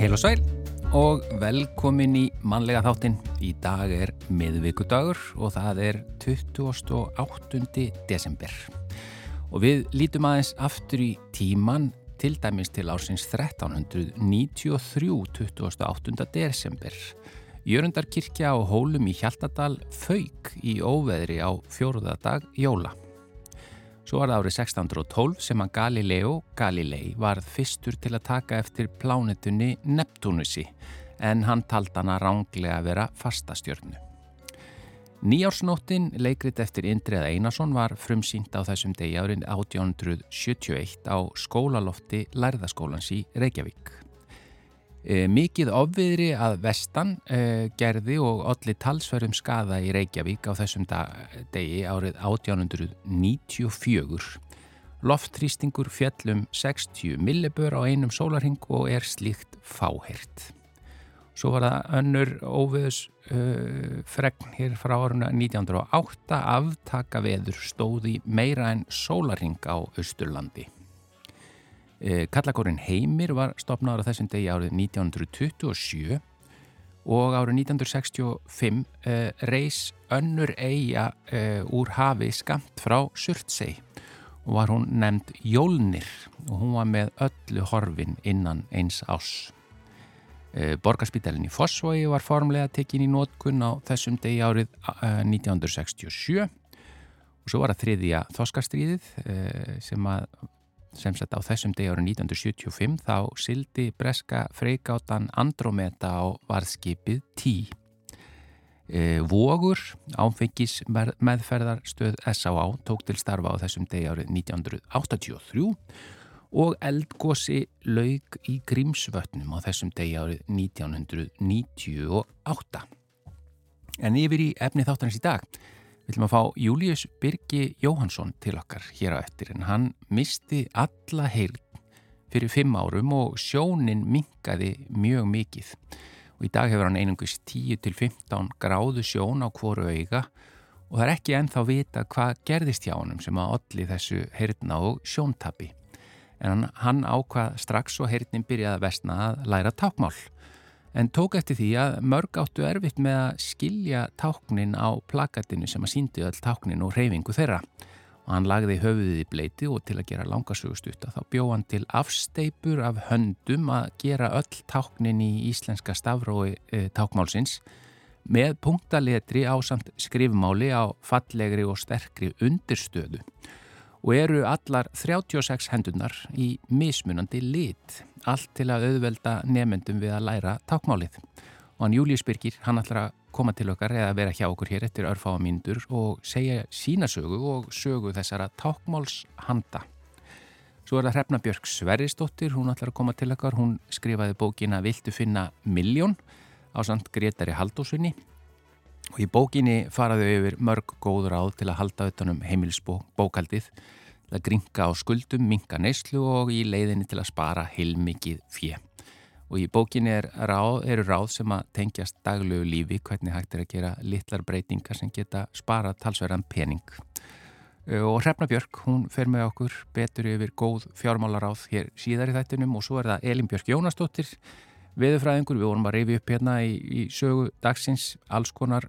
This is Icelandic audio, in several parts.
Heil og sæl og velkomin í mannlega þáttinn. Í dag er miðvíkudagur og það er 28. desember. Og við lítum aðeins aftur í tíman til dæmis til ársins 1393, 28. desember. Jörundarkirkja á hólum í Hjaltadal fauk í óveðri á fjóruðadag jóla. Svo var það árið 1612 sem að Galileo Galilei varð fyrstur til að taka eftir plánetunni Neptunusi en hann tald hana ránglega að vera fastastjörnu. Nýjársnóttin, leikrit eftir Indriða Einarsson, var frumsýnt á þessum degi árið 1871 á skólalofti Lærðaskólans í Reykjavík. E, mikið ofviðri að vestan e, gerði og allir talsverðum skada í Reykjavík á þessum degi árið 1894. Loftrýstingur fjallum 60 millibur á einum sólarhing og er slíkt fáheirt. Svo var það önnur óviðus uh, fregn hér frá áruna 1908 aftaka veður stóði meira en sólarhing á Östurlandi. Kallakórin Heimir var stopnaður á þessum degi árið 1927 og árið 1965 uh, reys önnur eiga uh, úr hafi skamt frá Surtsey og var hún nefnd Jólnir og hún var með öllu horfin innan eins ás. Uh, Borgarspítalinn í Fossvogi var formlega tekin í nótkunn á þessum degi árið 1967 og svo var það þriðja þoskastríðið sem að sem sett á þessum degi árið 1975 þá sildi breska freikáttan Andromeda á varðskipið Tí. Vogur, áfengis meðferðarstöð S.A.A. tók til starfa á þessum degi árið 1983 og eldgósi laug í Grímsvötnum á þessum degi árið 1998. En yfir í efni þáttanins í dag Við ætlum að fá Július Birgi Jóhansson til okkar hér á eftir en hann misti alla heil fyrir fimm árum og sjónin minkaði mjög mikið og í dag hefur hann einungis 10-15 gráðu sjón á hvoru auga og það er ekki ennþá vita hvað gerðist hjá hann sem að olli þessu heyrna og sjóntabi en hann ákvað strax og heyrnin byrjaði að vestna að læra tákmál en tók eftir því að mörg áttu erfitt með að skilja táknin á plakatinu sem að síndi öll táknin og reyfingu þeirra. Og hann lagði höfuðið í bleiti og til að gera langasögustutta þá bjóð hann til afsteipur af höndum að gera öll táknin í íslenska stafrói e, tákmálsins með punktaletri á samt skrifmáli á fallegri og sterkri undirstöðu og eru allar 36 hendunar í mismunandi lit, allt til að auðvelda nefendum við að læra tákmálið. Og hann Július Birgir, hann ætlar að koma til okkar eða vera hjá okkur hér eftir örfáa mínútur og segja sína sögu og sögu þessara tákmálshanda. Svo er það Hrefna Björg Sverrisdóttir, hún ætlar að koma til okkar, hún skrifaði bókina Viltu finna miljón á samt Gretari Haldósunni Og í bókinni faraðu yfir mörg góð ráð til að halda utanum heimilsbókaldið, til að gringa á skuldum, minga neyslu og í leiðinni til að spara heilmikið fjö. Og í bókinni er ráð, eru ráð sem að tengjast daglegu lífi, hvernig hægt er að gera litlar breytingar sem geta spara talsverðan pening. Og Hrefna Björk, hún fer með okkur betur yfir góð fjármálaráð hér síðar í þættunum og svo er það Elin Björk Jónastóttir, veðurfræðingur, við vorum að reyfi upp hérna í, í sögu dagsins alls konar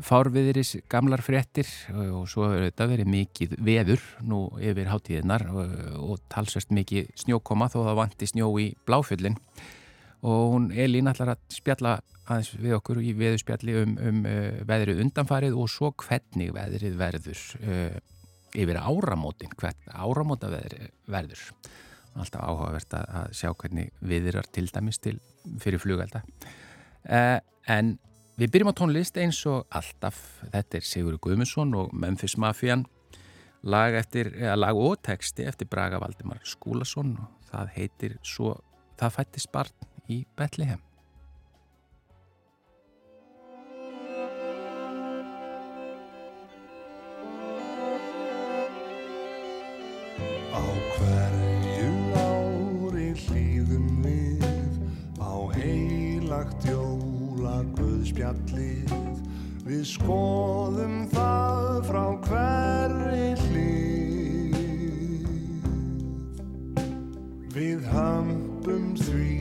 fárviðiris gamlar fréttir og svo hefur þetta verið mikið veður nú yfir hátíðinar og, og talsvest mikið snjókoma þó það vanti snjó í bláfjöllin. Og hún Elín ætlar að spjalla aðeins við okkur í veðurspjalli um, um uh, veðrið undanfarið og svo hvernig veðrið verður uh, yfir áramótin, hvern áramóta veðrið verður. Alltaf áhugavert að sjá hvernig viðrar til dæmis til fyrir flugelda. Uh, en Við byrjum á tónlist eins og alltaf. Þetta er Sigur Guðmundsson og Memphis Mafian. Lag, eftir, lag og texti eftir Braga Valdimar Skúlason og það heitir svo Það fættist barn í Betlehem. Guðspjallið Við skoðum það frá hverri hlið. Við hömpum því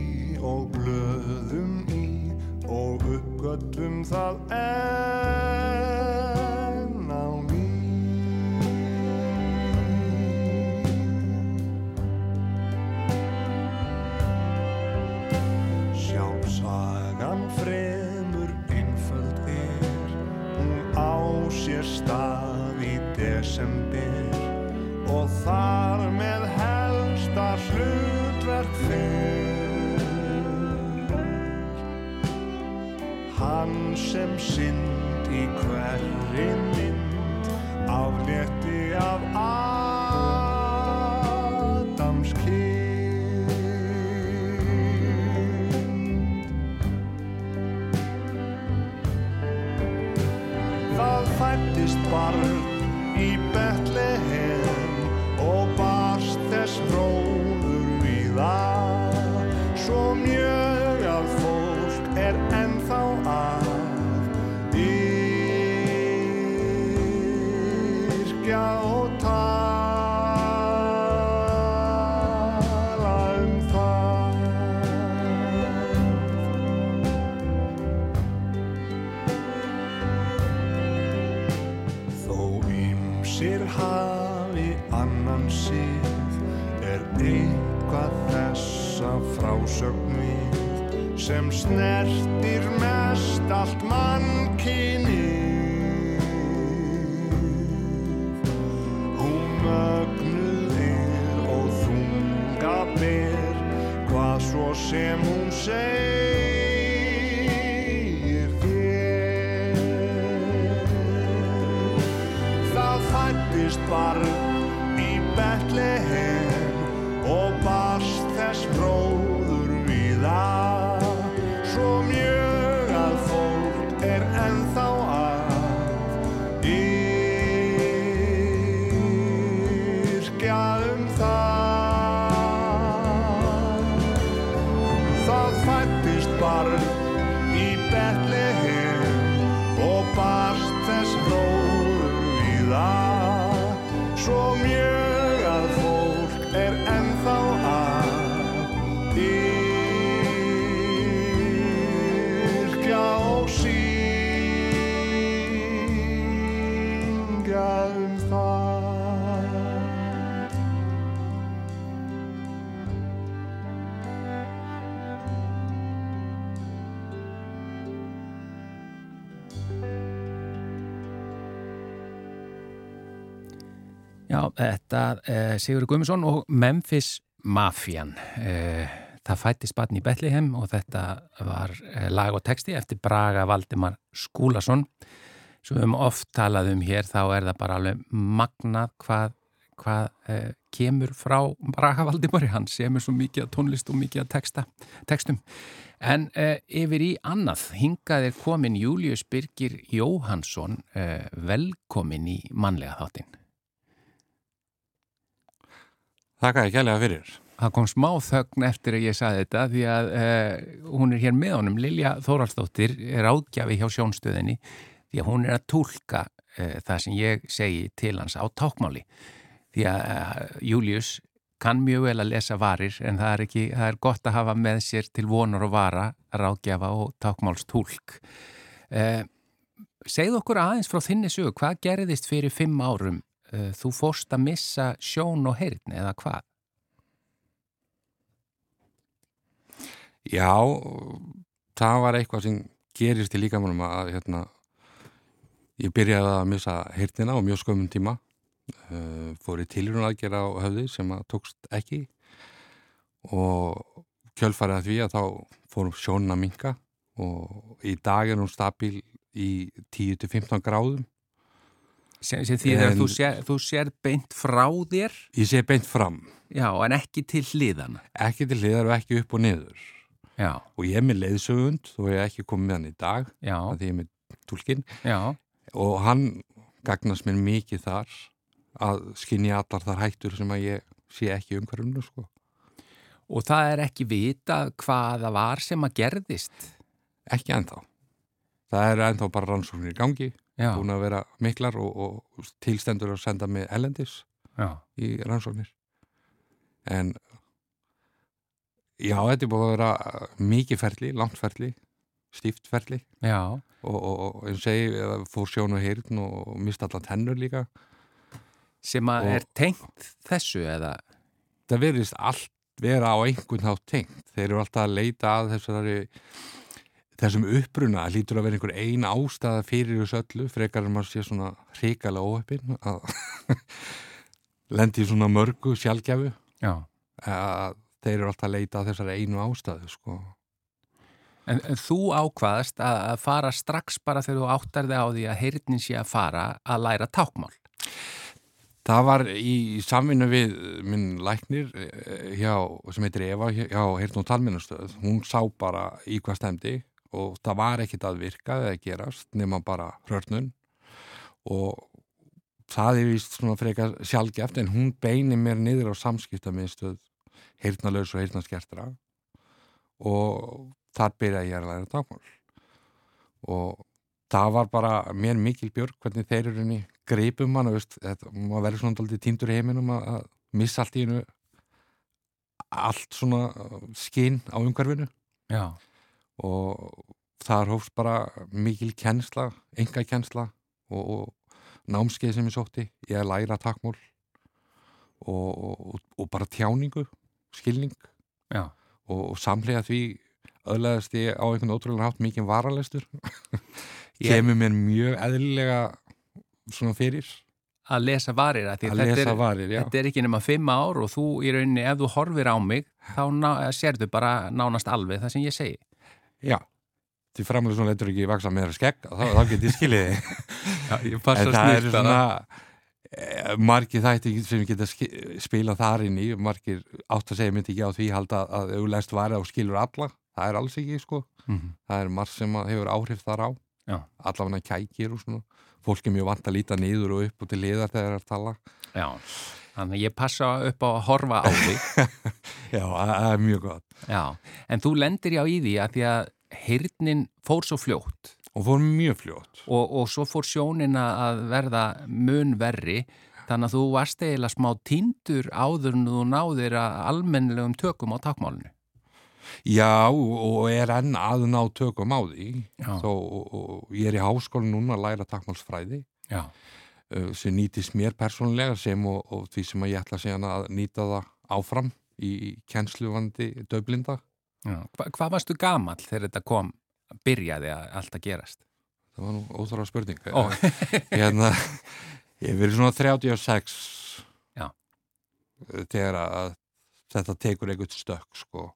svo sem hún uh, Sigur Guðmundsson og Memphis Mafian. Uh, það fættist batn í Betlehem og þetta var uh, lag og texti eftir Braga Valdimar Skúlason. Svo við höfum oft talað um hér, þá er það bara alveg magnað hvað, hvað uh, kemur frá Braga Valdimari. Hann semur svo mikið að tónlist og mikið að texta, textum. En uh, yfir í annað, hingað er komin Július Birgir Jóhansson, uh, velkomin í mannlega þáttinn. Þakka ég kærlega fyrir. Það kom smá þögn eftir að ég saði þetta því að uh, hún er hér með honum, Lilja Þóraldsdóttir er ágjafi hjá sjónstöðinni því að hún er að tólka uh, það sem ég segi til hans á tákmáli. Því að uh, Július kann mjög vel að lesa varir en það er, ekki, það er gott að hafa með sér til vonur og vara ráðgjafa og tákmálstúlk. Uh, segð okkur aðeins frá þinni sögu, hvað gerðist fyrir fimm árum? Uh, þú fórst að missa sjón og heyrn eða hvað? Já, það var eitthvað sem gerist í líkamannum að hérna, ég byrjaði að missa heyrnina á mjög skömmun tíma. Uh, fór í tilrún aðgera á höfði sem að tókst ekki og kjölfarið að því að þá fórum sjónuna minka og í dag er hún stabil í 10-15 gráðum. Sem, sem því að þú sér, þú sér beint frá þér. Ég sé beint fram, já, en ekki til hliðana ekki til hliðar og ekki upp og niður. já, Og ég er með leiðsögund, þó ég hef ekki komið með hann í dag, því ég er með tólkinn. já. Og hann gagnast mér mikið þar að skinja allar þar hættur sem að ég sé ekki umhverfunu sko. og það er ekki vita hvað það var sem að gerðist? Ekki ennþá. Það er ennþá bara rannsóknir í gangi já, búin að vera miklar og, og tilstendur að senda með ellendis já, í rannsóknir. En já, þetta er búin að vera mikið ferli, langt ferli stíft ferli. Já, og, og, og eins og segi, fór sjón og heyrn og mist allan tennur líka. Sem að er tengt þessu eða, það verðist allt vera á einhvern hátt tengt. Þeir eru alltaf að leita að þessari þessum uppruna, lítur að vera einhver ein ástæða fyrir þessu öllu, frekar en maður sé svona hrikalega óheppin að lendi svona mörgu sjálfgjafu já, að þeir eru alltaf að leita að þessari einu ástæðu sko. en, en þú ákvaðast að, að fara strax bara þegar þú áttar þig á því að heyrnin sé að fara að læra tákmál. Það var í samvinnu við minn læknir eh, hjá, sem heitir Eva hjá Heyrn og Talminnastöð. Hún sá bara í hvað stemdi og það var ekkit að virka eða gerast nema bara hrörnun. Og það er vist svona frekar sjálfgeft en hún beini mér niður á samskiptamiðstöð heyrnalaus og heyrnaskertra og þar byrjaði ég að læra dagmál og það var bara mér mikil björg hvernig þeir eru henni greipum hann, þetta, maður verður svona aldrei týndur heiminum að missa allt í hennu allt svona uh, skinn á umhverfinu. Já, og þar hófst bara mikil kennsla, enga kennsla og, og námskeið sem ég sótti, ég læra takmól og, og, og bara tjáningu, skilning. Og, samlega því öðlaðist ég á einhvern ótrúlega hátt mikið varalestur. Kemur mér mjög eðlilega svona fyrir. Að lesa varir að að þetta lesa er, varir, þetta er ekki nema fimm ár og þú í rauninni, ef þú horfir á mig þá ná, sérðu bara nánast alveg það sem ég segi. Já, því framlega svona leitur ekki vaksa meira skegg, þá, þá get ég ég en það er svona eh, margir þætti sem geta spilað þar inn í, margir átt að segja myndi ekki á því halda að lest varið og skilur alla, það er alls ekki sko, Mhm. það er margt sem að hefur áhrif þar á, Já. allavega kækir og svona, fólk er mjög vant að líta niður og upp og til liðar þegar það er að tala. Já, þannig að ég passa upp á að horfa á þig. Já, það er mjög gott. Já, en þú lendir já í því að því að heyrnin fór svo fljótt. Og fór mjög fljótt. Og, og svo fór sjónina að verða mun verri. Þannig að þú varst eiginlega smá týndur áður en þú náðir að almennilegum tökum á takmálinu. Já, og er enn að ná tökum á því. Þó, og, og ég er í háskóla núna að læra takkmálsfræði Já, sem nýtist mér persónulega sem og, og því sem að ég ætla að nýta það áfram í kennsluvandi döblinda. Hva, hvað varstu gamall þegar þetta kom, byrjaði að allt að gerast? Það var nú óþára spurning. Ó. hérna, ég verið svona 36 Já. uh, þegar að þetta tekur einhvern stökk sko.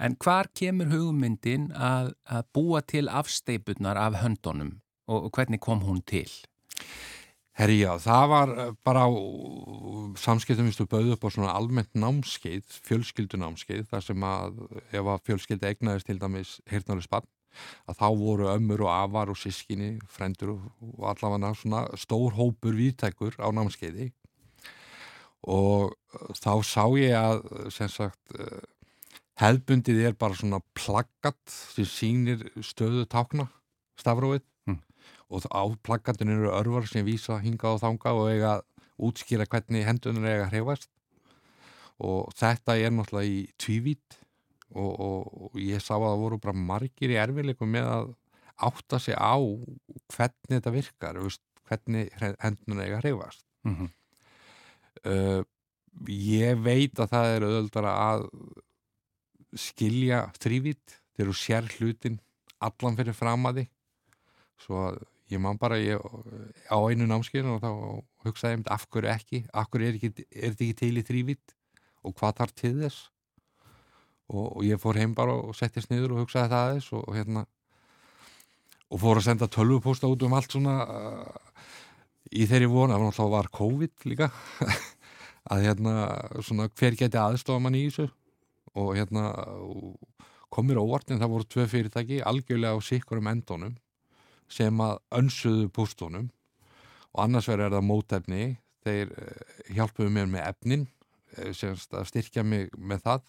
En hvar kemur hugmyndin að, að búa til afsteipunar af höndunum og, og hvernig kom hún til? Herri já, það var uh, bara á samskiptum viðstu bauð upp á svona almennt námskeið, fjölskyldunámskeið, þar sem að ef að fjölskylda egnaðist til dæmis heyrnarlega spann, að þá voru ömmur og afar og sískinni, frendur og, allavega svona stór hópur viðtækur á námskeiði. Og uh, þá sá ég að sem sagt hefðbundið er bara svona plaggat sem sýnir stöðu tákna stafrófið og á plaggantinu eru örvar sem vísa hingað og þangað og eiga útskýra hvernig hendunar eiga að hreyfast og þetta er náttúrulega í tvívít og, og, og ég sá að það voru bara margir í erfileikum með að átta sig á hvernig þetta virkar, veist, hvernig hendunar eiga að hreyfast Mm -hmm. uh, ég veit að það er auðvöldara að skilja þrývít þegar þú sér hlutin allan fyrir fram að því svo að ég man bara ég, á einu námskeiðinu og þá hugsaði ég af hverju ekki, af hverju er, ekki, er þetta ekki til í þrývít og hvað þarf til þess? Og, og ég fór heim bara og settist niður og hugsaði það aðeins og, og hérna og fór að senda tölvupósta út um allt svona uh, í þeirri vona, það var náttúrulega var COVID líka. Að hérna svona hver geti aðstofa mann í þessu? Og hérna komir óvart en það voru tvö fyrirtæki algjörlega á sikkurum endónum sem að önsuðu póstónum og annars verður er það mótefni. Þeir uh, hjálpuðu mér með efnin semst að styrkja mig með það.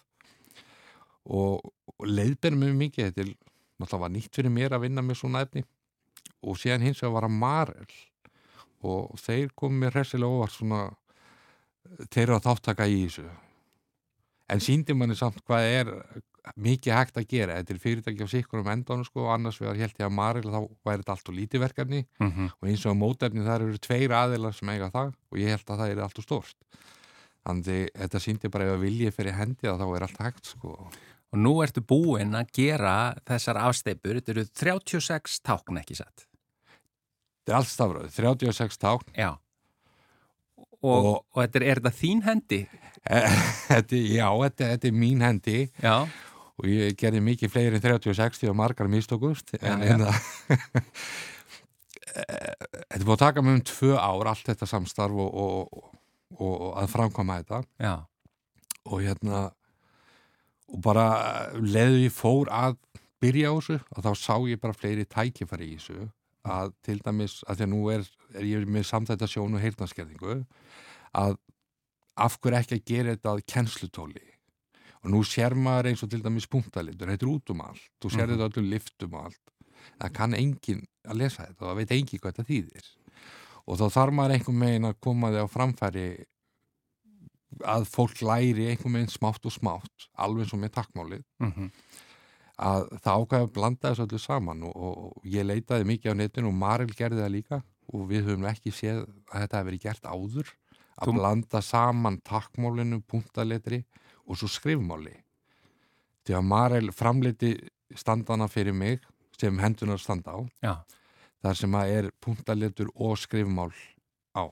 Og, og leiðberð mjög mikið. Til náttúrulega var nýtt fyrir mér að vinna með svona efni. Og síðan hins vegar var að Marel. Og þeir komið mér hressilega óvart svona þeir eru að þáttaka í þessu. En síndi manni samt hvað er mikið hægt að gera, þetta er fyrirtæki á sikkurum endanum sko og annars vegar held ég að Maril þá væri þetta allt og lítið verkefni mm -hmm. og eins og mótefni þar eru tveir aðilar sem eiga það og ég held að það er allt og stórst þannig þetta síndi bara ef að viljið fyrir hendi að þá er allt hægt sko Og nú ertu búinn að gera þessar afsteipur, þetta eru 36 tákn ekki satt. þetta er allt stafröð, 36 tákn Já. Og, Og- og, þetta er, er þetta þín hendi? þetta, já, þetta, þetta er mín hendi Já. Og ég gerði mikið fleiri en 36 því að margar mistókust en, já. en það þetta búið að taka mig um tvö ár allt þetta samstarf og, og, og, og að framkoma þetta Já. og hérna og bara leðu ég fór að byrja á þessu og þá sá ég bara fleiri tækifæri í þessu að til dæmis, að því að nú er, er ég með samþætta sjón og heyrnarskerðingu að af hverju ekki að gera þetta að kennslutóli og nú sér maður eins og til dæmis punktalitur, þetta er út um allt. Þú sér Mhm. þetta öllum liftum og allt. Það kann enginn að lesa þetta og það veit enginn hvað þetta þýðir. Og þá þarf maður einhvern veginn að koma þig á framfæri að fólk læri einhvern veginn smátt og smátt alveg svo með takkmálið Mm að það ákvæði að blanda þessu öllu saman. Og, og ég leitaði mikið á netinu og Maril gerði það líka. Og við höfum ekki séð að þetta hefur verið gert áður. Að Þú- blanda saman takkmálinu, puntaletri og svo skrifmáli því að Maril framleiti standana fyrir mig sem hendunar standa á Já. þar sem að er puntaletur og skrifmál á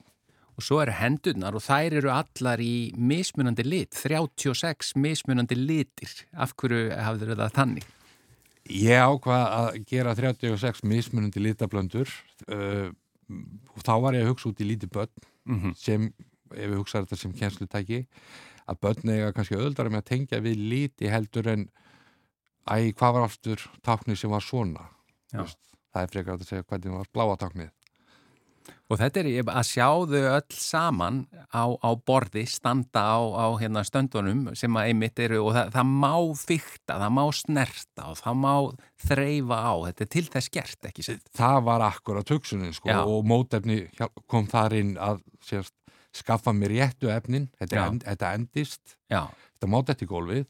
Og svo eru hendurnar og þær eru allar í mismunandi lit, 36 mismunandi litir. Af hverju hafður það þannig? Ég ákvað að gera 36 mismunandi litablöndur uh, og þá var ég að hugsa út í lítið börn Mm sem, ef við hugsaðum þetta sem kjenslutæki að börn eiga kannski öðuldara með að tengja við líti heldur en æ, hvað var aftur táknið sem var svona það er frekar að segja hvernig var bláa táknið Og þetta er að sjá þau öll saman á, á borði, standa á, á hérna, stöndunum sem að einmitt eru og það, það má fykta, það má snerta og það má þreyfa á. Þetta er til þess gert, ekki sér? það var akkurat hugsunin sko, Já. og mótefni kom þar inn að sérst, skaffa mér réttu efnin. Þetta, end, þetta endist. Já, þetta mátt þetta í gólfið.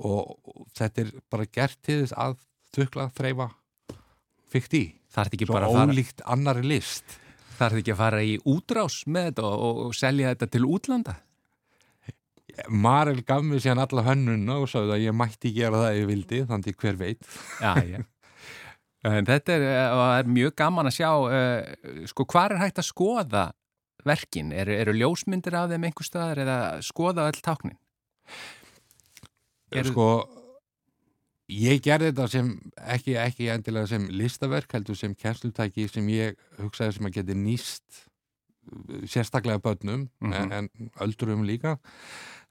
Og, og þetta er bara gert til þess að þukla, þreyfa fyrkt í, svo að fara, ólíkt annari list. Það er ekki að fara í útrás með þetta og, og, selja þetta til útlanda. Marel gaf mér síðan alla hönnuna og sagði að ég mætti gera það ef ég vildi, þannig hver veit. Já, já. Þetta er, eh, er mjög gaman að sjá, uh, sko, hvað er hægt að skoða verkin? Eru, eru ljósmyndir af þeim einhver staðar eða skoða öll táknin? Eru- sko ég gerði þetta sem ekki, ekki endilega sem listaverk heldur sem kennslutæki sem ég hugsaði sem að geti nýst uh, sérstaklega börnum Mhm. en, en öldrum líka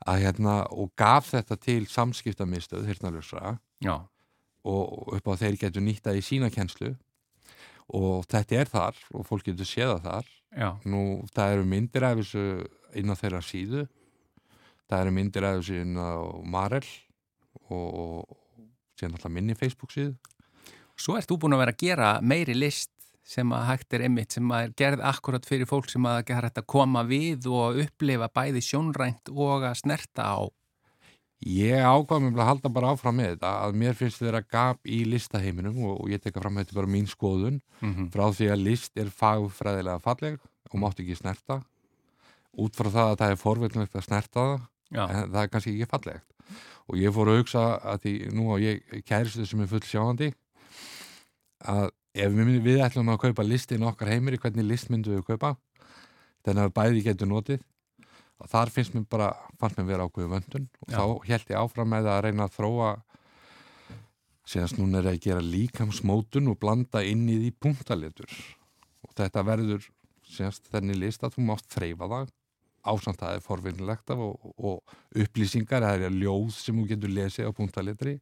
að hérna og gaf þetta til samskiptamistöð hirtnalösra Já, og upp á þeir getur nýtta í sína kennslu og þetta er þar og fólk getur séða þar já, nú það eru myndir af þessu inn á þeirra síðu það eru myndir af þessu inn á Marel og, og síðan alltaf minni Facebook síðu Svo ert þú búin að vera að gera meiri list sem að hægt er einmitt, sem að er gerð akkurat fyrir fólk sem að þetta að koma við og upplifa bæði sjónrænt og að snerta á. Ég ákvað mér að halda bara áfram með þetta að mér finnst þeirra gap í listaheiminum og, og ég teka fram að þetta er bara mín skoðun Mm -hmm. frá því að list er fagfræðilega falleg og mátt ekki snerta. Út frá það að það er forvillnlegt að snerta það Já, en það er kannski ekki fallegt. Og ég fór að hugsa að því nú á ég kæristu sem er full sjáandi að ef við, við ætlum að kaupa listin okkar heimir í hvernig list myndum við kaupa? Þannig að bæði getur notið þar finnst mér bara, fannst mér vera ákveðu vöndun og Já. þá held ég áfram með að reyna að þróa síðan núna er að gera líkamsmótun og blanda inn í því punktaletur og þetta verður síðanst þenni list að þú mátt þreyfa það ásamt það er forvinnilegt af og, og upplýsingar, það er ljóð sem þú getur lesið á punktalitri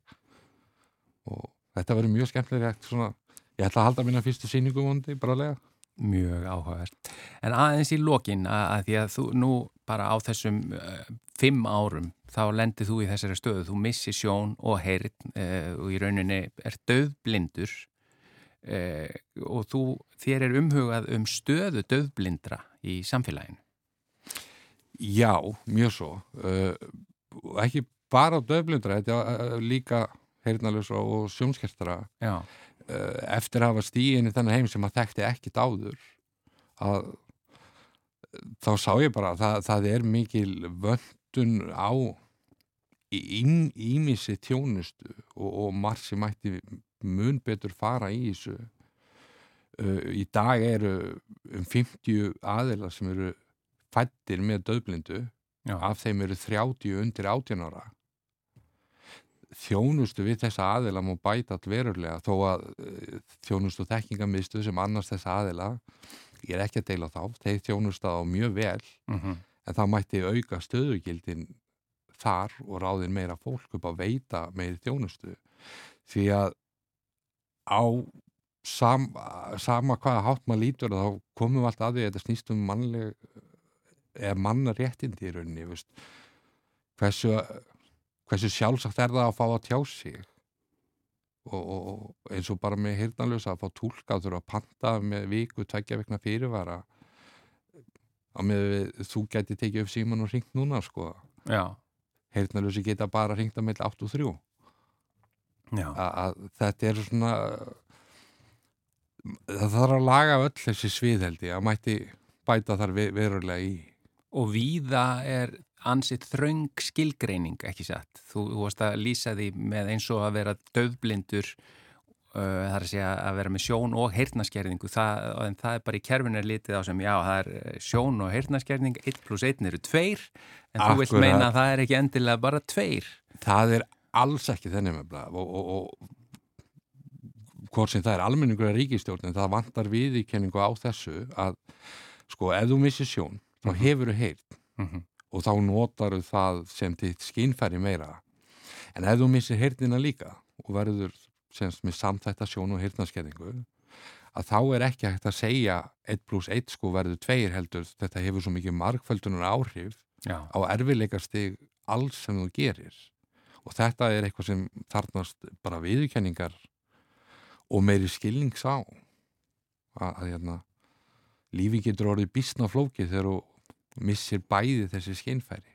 og þetta verður mjög skemmtilegt svona, ég ætla að halda minna fyrstu sýningu vondi, brálega Mjög áhugavert. En aðeins í lokin að, að því að þú nú bara á þessum uh, fimm árum þá lendir þú í þessari stöðu. Þú missi sjón og heyrn uh, og í rauninni er döðblindur uh, og þú, þér er umhugað um stöðu döðblindra í samfélaginu. Já, mjög svo. Ekki bara döðblindra, þetta er líka heyrnalus og sjónskertara. Já. Eh, eftir að hafa stíðin í þennan heim sem að þekkti ekkit áður að þá sá ég bara að það, það er mikil vöndun á ímissi tjónustu og, og marg sem mætti mun betur fara í þessu. Uh, í dag eru um 50 aðila sem eru fættir með döðblindu Já. af þeim eru 30 undir 18 ára þjónustu við þessa aðila má bæta all verulega þó að uh, þjónustu þekkingamistu sem annars þessa aðila ég er ekki að deila þá, þeir þjónustu á mjög vel mm -hmm. en það mætti auka stöðugildin þar og ráðin meira fólk upp að veita meiri þjónustu því að á sam, sama hvaða hátt maður lítur þá komum við alltaf að því að þetta snýst um mannleg eða mannaréttindi í rauninni veist. hversu hversu sjálfsagt er það að fá að tjá sig? Og, og eins og bara með hirtanlösa að fá tólka þurfa að panta með viku, tveggja vekna fyrirvara. Að með þú geti tekið upp síman og ringt núna sko. Hirtanlösi geta bara ringt að meðl 8 og 3 að þetta er svona það þarf að laga öll þessi sviðheldi að mætti bæta þar verulega í. Og víða er ansitt þröng skilgreining ekki satt. Þú, þú varst að lýsa því með eins og að vera döðblindur uh, það er að segja að vera með sjón og heyrnaskerðingu það, en það er bara í kerfinir litið á sem já það er uh, sjón og heyrnaskerðing 1 pluss 1 eru 2 en Akkurat. þú vilt meina að það er ekki endilega bara 2 Það er alls ekki þenni með blað og, og, og hvort sem það er almenningur að ríkistjórn en það vantar viðíkenningu á þessu að sko ef þú missir sjón þá mhm. hefur þú heyrt mm -hmm og þá notar það sem þitt skínfæri meira. En ef þú missir heyrnina líka og verður semst með samþætta sjón og heyrnaskerðingu að þá er ekki hægt að segja 1 pluss 1 sko verður 2 heldur. Þetta hefur svo mikið markföldunar áhrif Já. á erfileikastig alls sem þú gerir. Og þetta er eitthvað sem þarnast bara viðkenningar og meiri skilnings á. Að, að hérna, lífi getur orðið bísna flókið þegar þú missir bæði þessi skinnfæri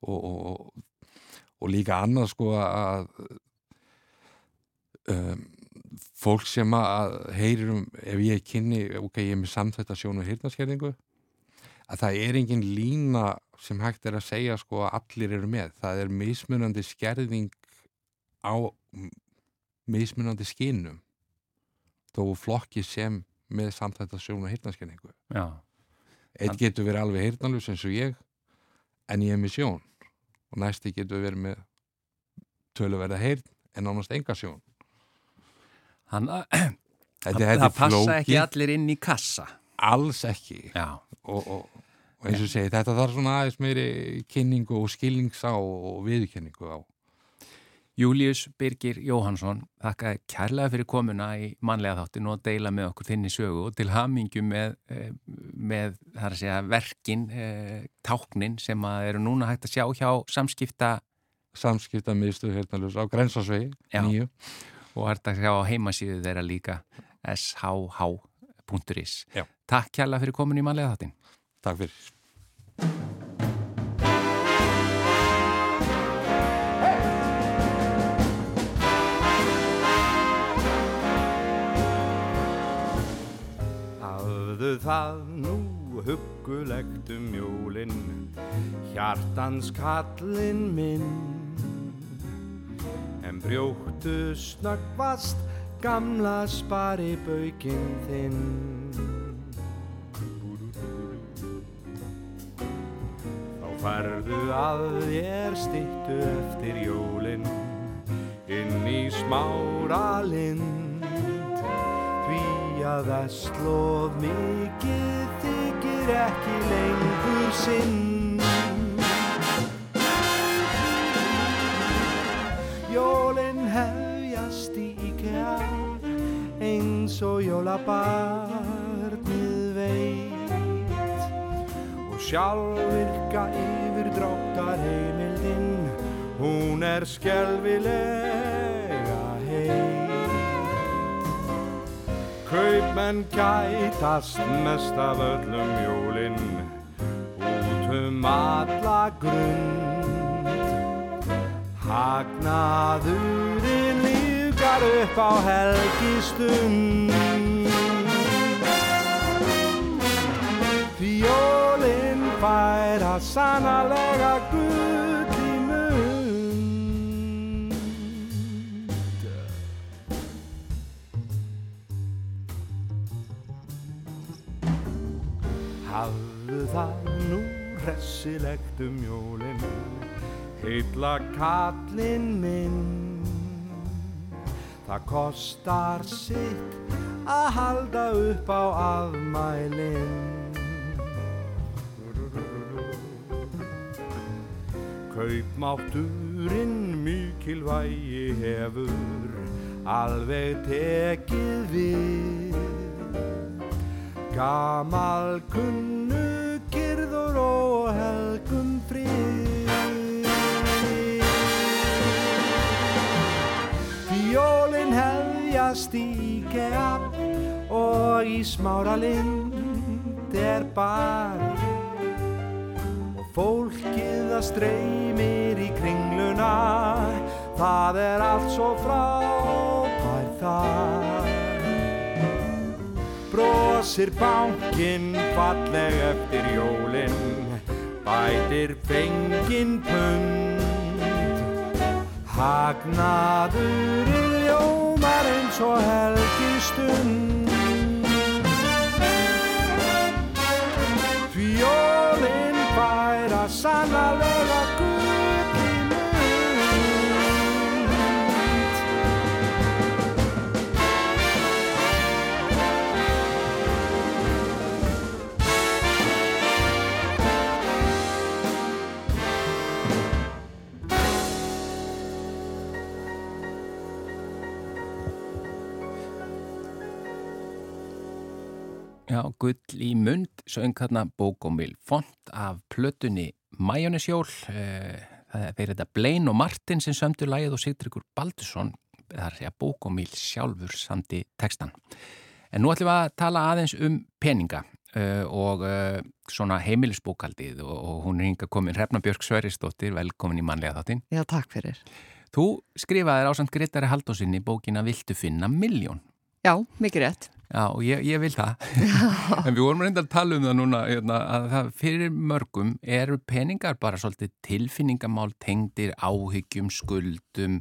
og, og, og líka annað sko að um, fólk sem að heyrir um ef ég kynni, ok, ég er með samþættasjón og hirtnarskerðingu að það er engin lína sem hægt er að segja sko að allir eru með. Það er mismunandi skerðing á mismunandi skinnum þó flokki sem með samþættasjón og hirtnarskerðingu Já Eitt getur verið alveg heyrnalus eins og ég en ég er með sjón. Og næsti getur verið með töluverða heyrn en ánast enga sjón. Þannig að það passa flóki. ekki allir inn í kassa. Alls ekki. Og, og, og eins og segi þetta þarf svona aðeins meiri kynningu og skilnings á og viðkenningu á Július Birgir Jóhansson, þakka kærlega fyrir komuna í manlega þáttin og deila með okkur þinni sögu og til hamingu með, eh, með segja, verkin, eh, táknin sem eru núna hægt að sjá hjá samskipta Samskipta miðstu hérnalus á Grensásvegi nýju. Og hægt að sjá á heimasíðu þeirra líka shh.is Takk kærlega fyrir komuna í manlega þáttin Takk fyrir Hafðu það nú huggulegt um jólinn, hjartans kallinn minn. En brjóttu snöggvast gamla spari baukinn þinn. Þá farðu að þér stittu eftir jólinn, inn í smáralind byrjaða slóð mikið þykir ekki lengur sinn. Jólinn hefjast í IKEA eins og jólabarnið veit. Og sjálfurka yfir dróttar heimildinn hún er skjálfileg Kaupmenn kætast mest af öllum jólinn út um alla grund. Hagnaðurinn lífgar upp á helgistund. Því jólinn fær að sannarlega gull það nú hressilegt um jólinn Heilla kallinn minn. Það kostar sitt að halda upp á afmælinn Kaupmátturinn mikilvægi hefur alveg tekið við. Gamal kunnu frið. Jólin hefjast í geab og í smáralind er bar og fólkið að streymir í kringluna það er allt svo frábær þar. Brosir bankinn falleg eftir jólin bætir fengin pund. Hagnaðurinn ljómar eins og helgistund Því jólinn fær að Já, gull í mund, söng hérna bókomil font af plötunni Majónisjól, eh, það er þetta Blaine og Martin sem sömdu lægið og Sigtryggur Baldursson, það er að bókomil sjálfur samti textan. En nú ætlum við að tala aðeins um peninga uh, og uh, svona heimilisbókaldið og, hún er hinga komin Hrefna Björk Sveristóttir, velkomin í manlega þáttinn. Já, takk fyrir. Þú skrifaðir á samt Gretari Haldósinni bókina Viltu finna miljón? Já, mikið rétt. Já, og ég, ég vil það. en við vorum reynda að tala um það núna hérna, að það fyrir mörgum eru peningar bara svolítið tilfinningamál tengdir áhyggjum, skuldum,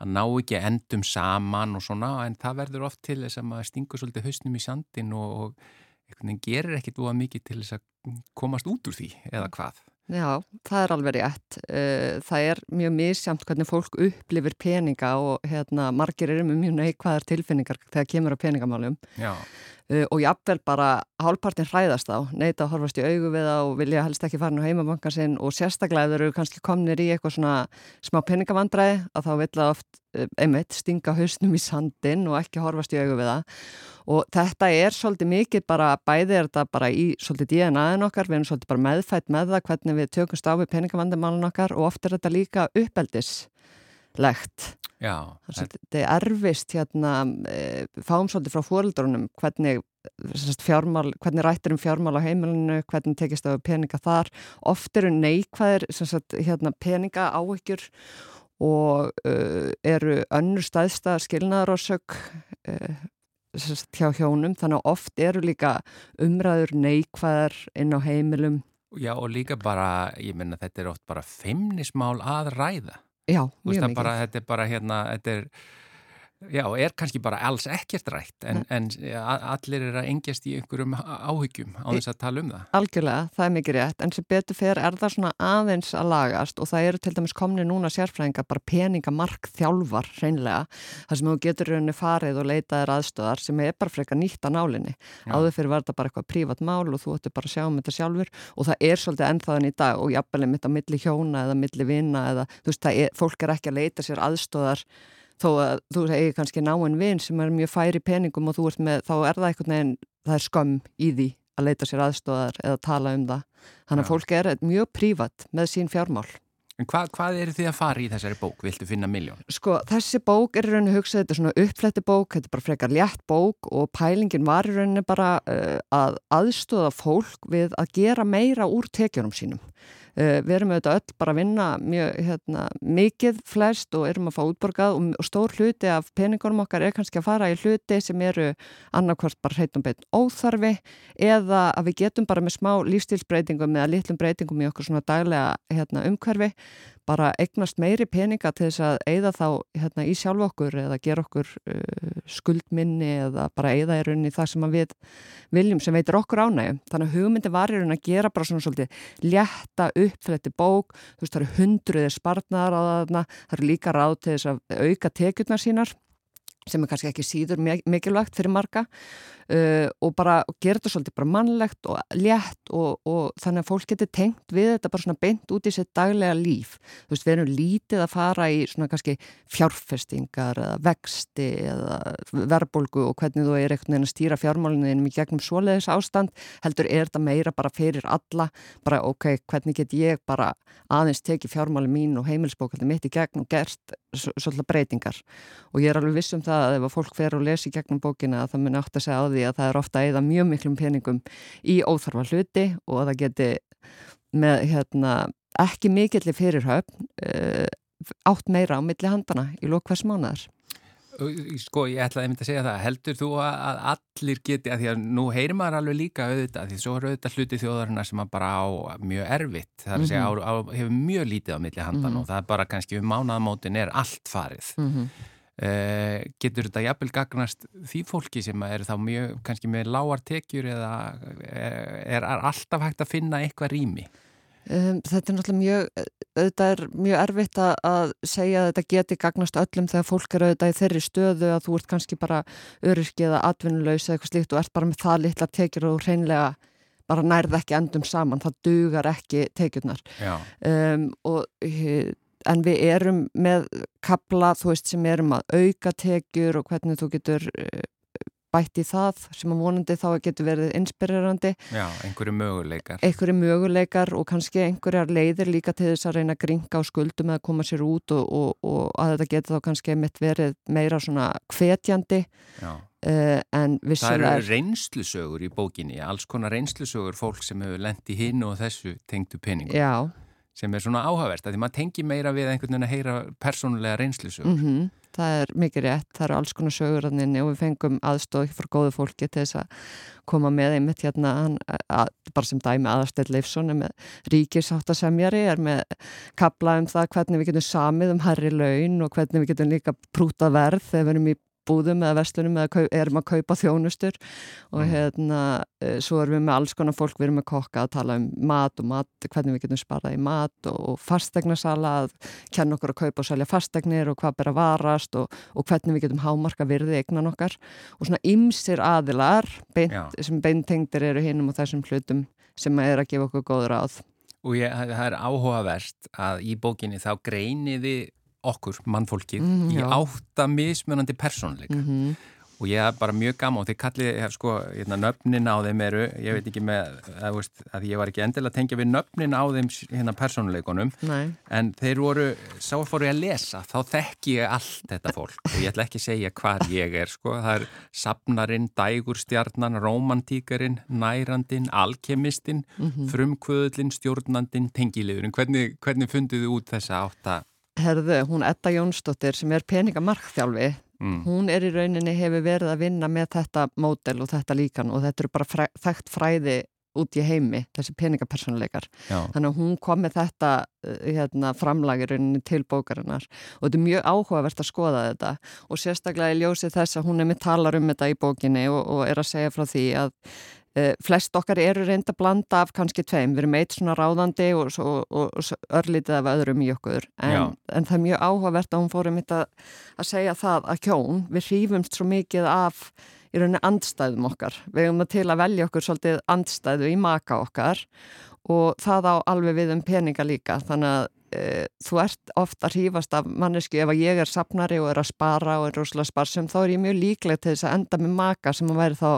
að ná ekki endum saman og svona, en það verður oft til þess að maður stingur svolítið hausnum í sandin og, og gerir ekkit úa mikið til þess að komast út úr því, eða hvað? Já, það er alveg rétt. Það er mjög misjamt hvernig fólk upplifir peninga og hérna, margir eru með mjög neikvæðar tilfinningar þegar kemur á peningamálum. Já. Og jafnvel bara hálfpartin hræðast á, neita að horfast í augu við það og vilja helst ekki fara nú heimabankan sinn og sérstaklega þeir eru kannski komnir í eitthvað svona smá peningavandræði að þá vilja oft einmitt stinga hausnum í sandin og ekki horfast í augu við það og þetta er svolítið mikið bara, bæði er þetta bara í svolítið DNA-in okkar, við erum svolítið bara meðfætt með það hvernig við tökumst á við peningavandamálun okkar og oft er þetta líka uppeldislegt. Já. Þetta er erfist hérna, e, fáum svolítið frá fóröldrunum hvernig fjármál, hvernig rættir um fjármál á heimilinu, hvernig tekist á peninga þar. Oft eru neikvæðir sagt, hérna, peninga áhyggjur og uh, eru önnur staðsta skilnaðarósök uh, hjá hjónum þannig að oft eru líka umræður neikvæðar inn á heimilum Já og líka bara, ég menna þetta er oft bara feimnismál að ræða Já, mjög mikið. Þetta er bara hérna, þetta er Já, er kannski bara alls ekkert rætt en, en allir er að engjast í einhverjum áhyggjum á þess að tala um það. Algjörlega, það er mikið rétt, en sem betur fyrir er það svona aðeins að lagast og það eru til dæmis komni núna sérfræðingar bara peningamark þjálfar hreinlega, þar sem þú getur rauninni farið og leitaðir aðstöðar sem er bara frekar nýtt að nálinni. Áður fyrir var þetta bara eitthvað prívat mál og þú ætti bara að sjá um þetta sjálfur og það er svolítið ennþaðan í dag og jafnvel mitt á milli hjóna eða milli vina eða þó að þú segir kannski náinn vinn sem er mjög færi peningum og þú ert með, þá er það einhvern veginn, það er skömm í því að leita sér aðstóðar eða tala um það. Þannig að Já. fólk er mjög prívat með sín fjármál. En hvað, hvað eru þið að fara í þessari bók? Viltu finna miljón? Sko, þessi bók er í rauninni hugsað, þetta er svona uppfletti bók, þetta er bara frekar létt bók og pælingin var í rauninni bara uh, að aðstóða fólk við að gera meira úr tekjunum sínum. Uh, við erum auðvitað öll bara að vinna mjög hérna, mikið flest og erum að fá útborgað og, og stór hluti af peningunum okkar er kannski að fara í hluti sem eru annarkvort bara heitum beitt óþarfi eða að við getum bara með smá lífstilsbreytingum eða litlum breytingum í okkur svona daglega hérna, umhverfi bara eignast meiri peninga til þess að eigða þá hérna, í sjálf okkur eða gera okkur uh, skuldminni eða bara eigða í rauninni það sem við viljum sem veitir okkur ánægum. Þannig að hugmyndi var í rauninni að gera bara svona svolítið létta uppfletti bók, þú veist það eru hundruðir spartnaðar á þarna, það eru líka ráð til þess að auka tekjurnar sínar sem er kannski ekki síður mi- mikilvægt fyrir marga uh, og bara gera þetta svolítið bara mannlegt og létt og, og þannig að fólk getur tengt við þetta bara svona beint út í sitt daglega líf. Þú veist, við erum lítið að fara í svona kannski fjárfestingar eða vexti eða verðbólgu og hvernig þú er einhvern veginn að stýra fjármálinniðinum í gegnum svoleiðis ástand, heldur er þetta meira bara fyrir alla, bara ok, hvernig get ég bara aðeins tekið fjármálin mín og heimilsbókaldi mitt í gegn og gert svolítið breytingar og ég er alveg viss um það að ef að fólk fer og lesi gegnum bókina að það muni átt að segja á því að það er ofta eða mjög miklum peningum í óþarfa hluti og að það geti með hérna ekki mikillir fyrirhöfn uh, átt meira á milli handana í lók hvers mánuðar. Sko, ég ætlaði einmitt að segja það. Heldur þú að að allir geti, að því að nú heyrir maður alveg líka auðvitað, því svo er auðvitað hluti þjóðarinnar sem að bara á mjög erfitt. Það er að segja, á, á, hefur mjög lítið á milli handan Mhm. og það er bara kannski um mánaðamótin er allt farið. Mm -hmm. Uh, getur þetta jafnvel gagnast því fólki sem er þá mjög, kannski með lágar tekjur eða er, er alltaf hægt að finna eitthvað rými? Um, þetta er náttúrulega mjög, auðvitað er mjög erfitt að, segja að þetta geti gagnast öllum þegar fólk er auðvitað í þeirri stöðu að þú ert kannski bara öryrki eða atvinnulegs eða eitthvað slíkt og ert bara með það litla tekjur og hreinlega bara nærð ekki endum saman, það dugar ekki tekjurnar. Um, og, en við erum með kapla, þú veist, sem erum að auka tekjur og hvernig þú getur bætt í það sem að vonandi þá getur verið inspirerandi Já, einhverju möguleikar. einhverju möguleikar og kannski einhverjar leiðir líka til þess að reyna að gringa á skuldum eða koma sér út og, og, og að þetta getur þá kannski mitt verið meira svona hvetjandi Já. uh, en Það eru reynslusögur í bókinni, alls konar reynslusögur fólk sem hefur lent í hinn og þessu tengdu peningum, Já, sem er svona áhugavert, að því maður tengi meira við einhvern veginn að heyra persónulega reynslusögur. mm það er mikið rétt, það eru alls konar söguranninni og við fengum aðstóð frá góðu fólki til þess að koma með einmitt hérna, hann, að, bara sem dæmi aðarstell Leifsson er með ríkisáttasemjari, er með kapla um það hvernig við getum samið um herri laun og hvernig við getum líka prúta verð þegar við erum í búðum eða vestlunum eða erum að kaupa þjónustur og Mm. hérna eh, svo erum við með alls konar fólk, við erum með kokka að tala um mat og mat, hvernig við getum sparað í mat og, fastegnasala að kenna okkur að kaupa og selja fastegnir og hvað ber að varast og, og hvernig við getum hámarka virði eignan okkar og svona ymsir aðilar beint, sem beintengdir eru hinnum og þessum hlutum sem er að gefa okkur góður áð. Og ég, það er áhugavert að í bókinni þá greiniði okkur, mannfólkið, Mm, í já. átta mismunandi persónleika. Mm Og ég er bara mjög gaman og þið kallið, hef sko, hérna, nöfnin á þeim eru, ég veit ekki með, að, veist, að ég var ekki endilega að tengja við nöfnin á þeim hérna persónuleikunum, Nei. en þeir voru, sá að lesa, þá þekki ég allt þetta fólk og ég ætla ekki að segja hvar ég er, sko, það er sapnarinn, dægurstjarnan, romantíkarinn, nærandinn, alkemistinn, Mm frumkvöðlinn, stjórnandinn, tengiliðurinn, hvernig, hvernig funduðu út þessa átta? Herðu, hún Edda Jónsdóttir sem er peningamarkþjálfi Mm. hún er í rauninni hefur verið að vinna með þetta mótel og þetta líkan og þetta eru bara fræ, þekkt fræði út í heimi, þessi peningapersonleikar þannig að hún kom með þetta uh, hérna, framlagirunni til bókarinnar og þetta er mjög áhugavert að skoða þetta og sérstaklega í ljósi þess að hún er með talar um þetta í bókinni og, og er að segja frá því að flest okkar eru reynd að blanda af kannski tveim, við erum eitt svona ráðandi og, og, og, og örlítið af öðrum í okkur en, en það er mjög áhugavert að hún fórum þetta að segja það að kjón, við hrífumst svo mikið af í rauninni andstæðum okkar. Við hefum til að velja okkur svolítið andstæðu í maka okkar og það á alveg við um peninga líka. Þannig að e, þú ert ofta hrífast af mannesku ef að ég er sapnari og er að spara og er rosalega sparsum, þá er ég mjög líkleg til þess að enda með maka sem að væri þá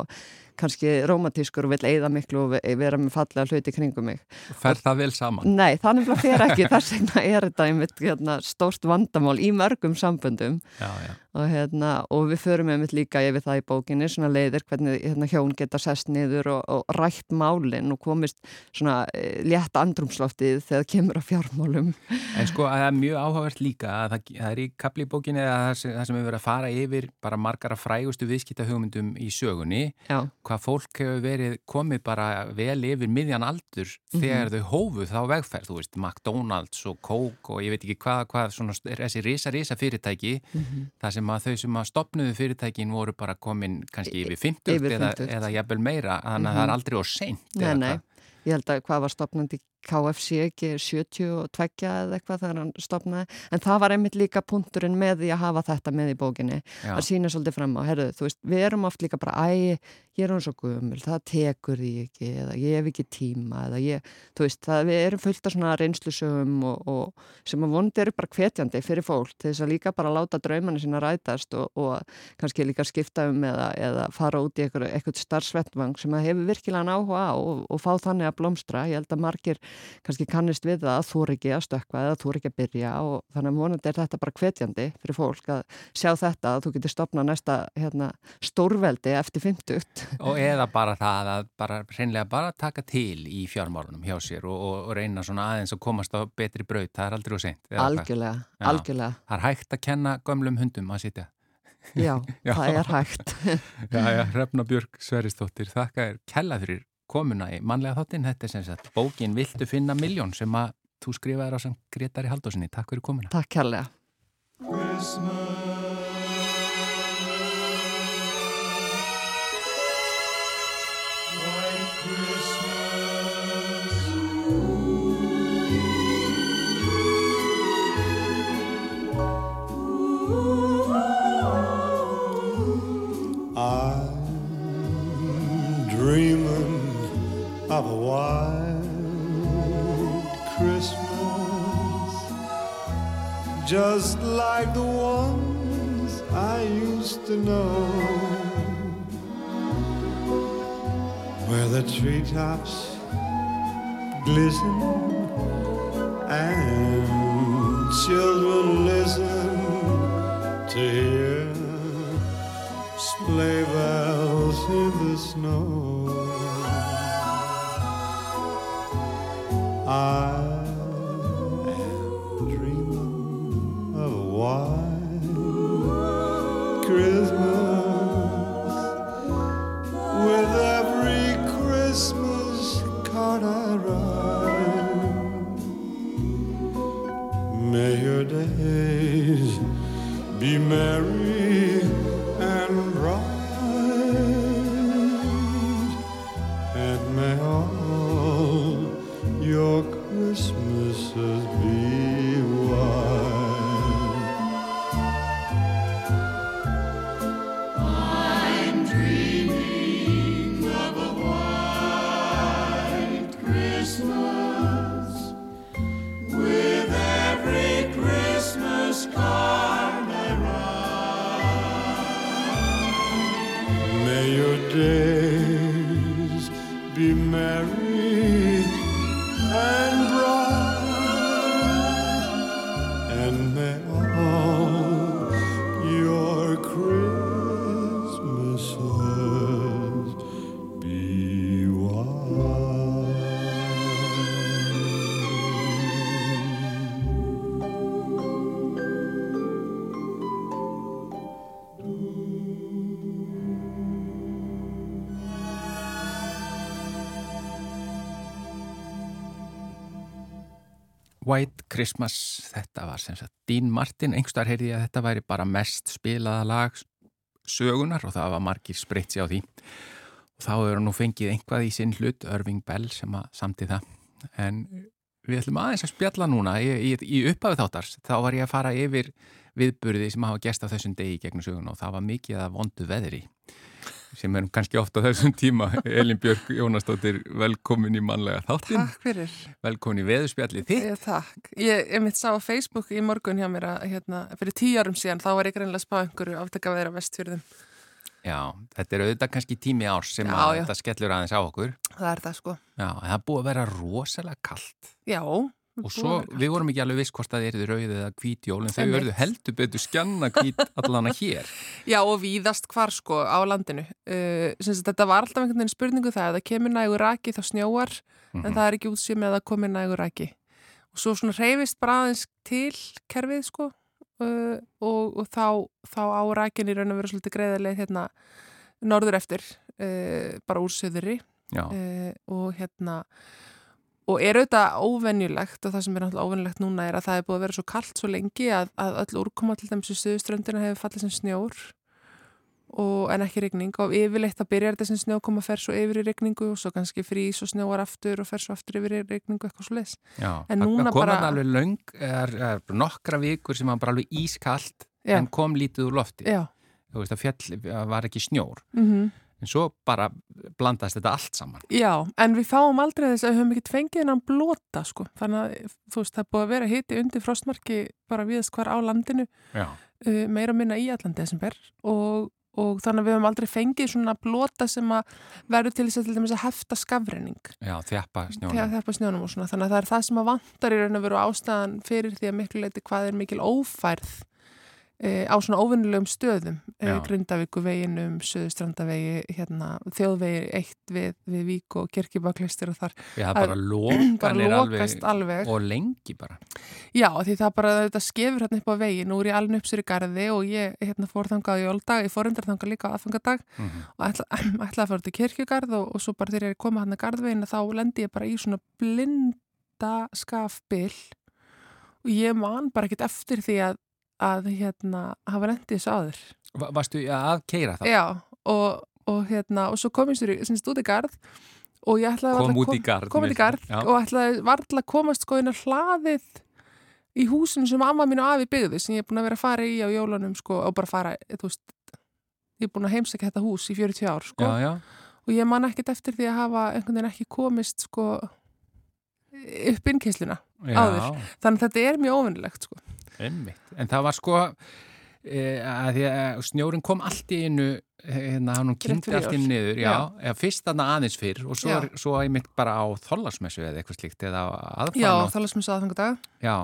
kannski romantískur og vil eigða miklu og vera með fallega hluti kringum mig. Fer það vel saman? Nei, þannig að það fer ekki, þess vegna er þetta einmitt hérna, stórt vandamál í mörgum samböndum Já, já. Og, hérna, og við förum einmitt líka yfir það í bókinni, svona leiðir hvernig hérna, hjón geta sest niður og, og rætt málinn og komist svona e, létt andrumsloftið þegar kemur á fjármálum. En sko að það er mjög áhugavert líka að það, það er í kapli í bókinni að það sem, það sem hefur verið að fara yfir bara margara frægustu viðskiptahugmyndum í sögunni, Já. Hvað fólk hefur verið komið bara vel yfir miðjan aldur Mhm. þegar þau hófuð þá vegferð, þú veist, McDonalds og Coke og ég veit ekki hvað, hvað svona, þessi risa, risa fyrirtæki, Mhm. það sem að þau sem að stopnuðu fyrirtækin voru bara komin kannski yfir 50 Yfir eða, 50. eða jafnvel meira, þannig að það er aldrei á seint. Nei, eða nei, ég held að hvað var stopnandi KFC ekki 72 eða eitthvað þegar hann stopnaði, en það var einmitt líka punkturinn með því að hafa þetta með í bókinni Já. að sína svolítið fram á, herru, þú veist, við erum oft líka bara, æ, ég er hún svo gumul, það tekur því ekki, eða ég hef ekki tíma, eða ég, þú veist, það, við erum fullt af svona reynslusögum og, og sem að vonandi eru bara hvetjandi fyrir fólk til þess að líka bara láta draumana sína rætast og, og kannski líka skipta um eða, eða fara út í eitthvað, eitthvað starfsvettvang sem það hefur virkilega áhuga á og, og fá þannig að blómstra. Ég held að margir kannski kannist við það að þú er ekki að stökka eða þú er ekki að byrja og þannig að vonandi er þetta bara hvetjandi fyrir fólk að sjá þetta að þú getur stopnað næsta hérna, stórveldi eftir 50 Og eða bara það að bara reynlega bara taka til í fjármálunum hjá sér og, og, og reyna svona aðeins að komast á betri braut, það er aldrei og seint. algjörlega, Já. algjörlega Það er hægt að kenna gömlum hundum að sitja. já, Já. það er hægt Já, já, Hrefna Björg Sveristóttir, þakka þér kella fyrir komuna í mannlega þáttinn. Þetta er sem sagt bókin Viltu finna miljón sem að þú skrifaði á sem Gretari Haldósinni. Takk fyrir komuna. Takk kærlega of a white Christmas, just like the ones I used to know, where the treetops glisten and children listen to hear sleigh bells in the snow. I Christmas, þetta var sem sagt Dean Martin, einhverstaðar heyrði ég að þetta væri bara mest spilaða lag sögunar og það var margir spreitt sér á því. Og þá hefur nú fengið einhvað í sinn hlut, Irving Bell sem að samti það. En við ætlum aðeins að spjalla núna í, í, í upphafið þáttars, þá var ég að fara yfir viðburði sem hafa gest á þessum degi gegnum söguna og það var mikið að vondu veðri sem erum kannski ofta þessum tíma Elin Björk Jónastóttir, velkomin í mannlega þáttin, Takk fyrir. velkomin í veðurspjallið þitt Ég, takk. Ég, ég mitt sá á Facebook í morgun hjá mér að hérna, fyrir tíu árum síðan þá var ég greinlega að spá einhverju áttaka veðra vestfjörðum. Já, þetta er auðvitað kannski tími árs sem Já, að já. þetta skellur aðeins á okkur. Það er það sko. Já, það búið að vera rosalega kallt. Já. Og svo, við vorum ekki alveg viss hvort það er rauðið eða hvít jól, en þau verðu heldur betur skjanna hvít allana hér. Já og víðast hvar sko á landinu. Uh, þetta var alltaf einhvern veginn spurningu það að það kemur nægur raki þá snjóar Mhm. en það er ekki útsýð með að það komir nægur raki. Og svo svona reyfist bara aðeins til kerfið sko uh, og, og þá, þá á rakin í raun og veru svolítið greiðarlega hérna norður eftir uh, bara úr söðuri Já, uh, og hérna og er auðvitað óvenjulegt og það sem er náttúrulega óvenjulegt núna er að það er búið að vera svo kallt svo lengi að, að öll úrkoma til dæmis í stuðuströndina hefur fallið sem snjór og, en ekki rigning og yfirleitt að byrja þetta sem snjókoma fer svo yfir í rigningu og svo kannski frís og snjóar aftur og fer svo aftur yfir í rigningu eitthvað svo leis já. En núna bara- alveg löng, er, er nokkra vikur sem var bara alveg ískallt Já. en kom lítið úr lofti. Já, Þú veist að fjall var ekki snjór. mm En svo bara blandast þetta allt saman. Já, en við fáum aldrei þess að við höfum ekki fengið hennan blóta sko. Þannig að þú veist, það búið að vera hiti undir frostmarki bara viðast hvar á landinu uh, meira og minna í allan desember og, og þannig að við höfum aldrei fengið svona blóta sem að verður til þess að til dæmis að hefta skafrenning Já, þjappa snjónum. er snjónum og svona. Þannig að það er það sem að vantar í raun að vera ástæðan fyrir því að miklu leiti hvað er mikil ófærð á svona óvinnulegum stöðum e, Já. Grindavíku veginum, Suðustrandavegi hérna, þjóðvegi eitt við, við Vík og Kirkjubaklistir og þar Já, það bara lokanir bara lokast alveg og lengi bara. Já, því það bara þetta skefur hérna upp á vegi nú er ég alveg uppsur í garði og ég hérna fór þangað í jóldag, ég fór undir þangað líka á aðfangadag Mm og ætla, ætla að fara til kirkjugarð og, og svo bara þegar ég koma hann að garðveginn þá lendi ég bara í svona blinda skafbil og ég man bara ekkert eftir því að, að hérna hafa lendið þessu áður. Va varstu að keira það? Já, og, og hérna og svo kom ég sér semst út í garð og ég ætlaði Kom út í garð. kom í garð Já. og ætlaði varla að komast sko inn á hlaðið í húsinu sem amma mín og afi byggðu sem ég er búin að vera að fara í á jólunum sko og bara fara, þú veist ég er búin að heimsækja þetta hús í 40 ár sko Já, já. og ég man ekkert eftir því að hafa einhvern veginn ekki komist sko upp innkeysluna já. Áður. þannig að þetta er mjög óvinnilegt sko Einmitt. En það var sko e, að því að snjórin kom allt í einu hérna hann kynnti allt jól. niður, já, já. fyrst þarna aðeins fyrr og svo, Já. svo einmitt bara á þollasmessu eða eitthvað slíkt eða Já, aðfann það er sem svo aðfangadag Já,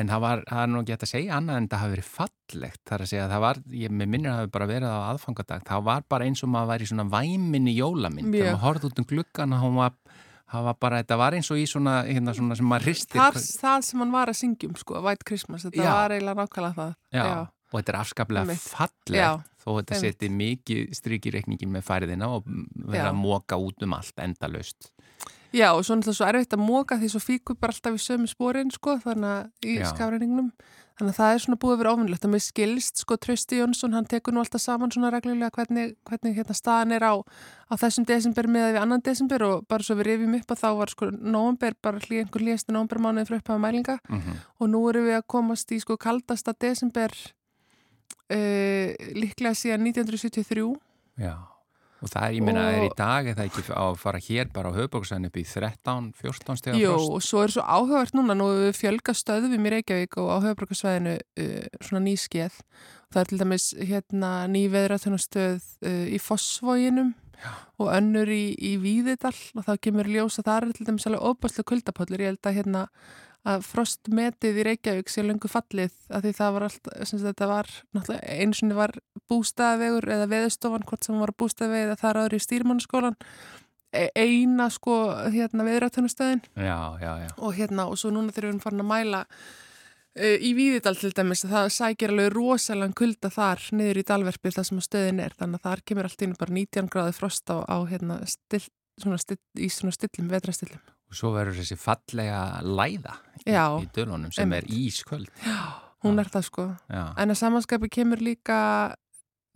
en það var, það er nú ekki að segja annað en það hafi verið fallegt, þar að segja að það var, ég með minnir að það hafi bara verið á aðfangadag, það var bara eins og maður væri svona væminni jólamynd, þegar maður horfði út um gluggan og var, það var bara, þetta var eins og í svona, hérna svona sem maður hristir. það, það sem hann var að syngjum sko, White Christmas, þetta Já. var eiginlega nákvæmlega það Já, og þetta er afskaplega fallegt, Já, þó þetta einmitt. seti mikið stryk í reikningin með færiðina og vera Já. að móka út um allt endalaust. Já, og svo náttúrulega svo erfitt að móka því svo fíkur bara alltaf í sömu spórin, sko, þannig að í Já. Þannig að það er svona búið að vera ofinlegt og mér skilst, sko, Trausti Jónsson, hann tekur nú alltaf saman svona reglulega hvernig, hvernig hérna staðan er á, á þessum desember með við annan desember. Og bara svo við rifjum upp að þá var, sko, november, bara hlý, einhver hlýjasti novembermánuði frá upphafa mælinga. Mm og nú erum við að komast í, sko, kaldasta desember uh, líklega síðan 1973 Já, og það er, ég Og- er í dag eða ekki að fara hér bara á höfbóksæðin upp í 13, 14 stegar Jú, frost? og svo er svo áhugavert núna, nú við fjölga stöðum í Reykjavík og á höfbrukarsvæðinu uh, svona nýskeið. Það er til dæmis hérna ný veðratunastöð uh, í Fossvóginum og önnur í, í Víðidal og þá kemur ljós að það er til dæmis alveg óbærslega kuldapöllur. Ég held að hérna að frostmetið í Reykjavík sé löngu fallið að því það var allt, sem sagt, þetta var náttúrulega eins og var bústæðavegur eða veðustofan, hvort sem var bústæðavegi eða það er aðri í stýrmannaskólan e- eina sko hérna já. og hérna og svo núna þegar við farin að mæla uh, í Víðidal til dæmis það sækir alveg rosalega kulda þar niður í dalverfi þar sem að stöðin er. Þannig að þar kemur allt inn bara 19 gráði frost á, á hérna still, svona still, í svona stillum, vetrastillum Og svo verður þessi fallega læða Já, í dölunum sem einmitt. er ísköld. hún Já. er það sko Já, en að samanskapi kemur líka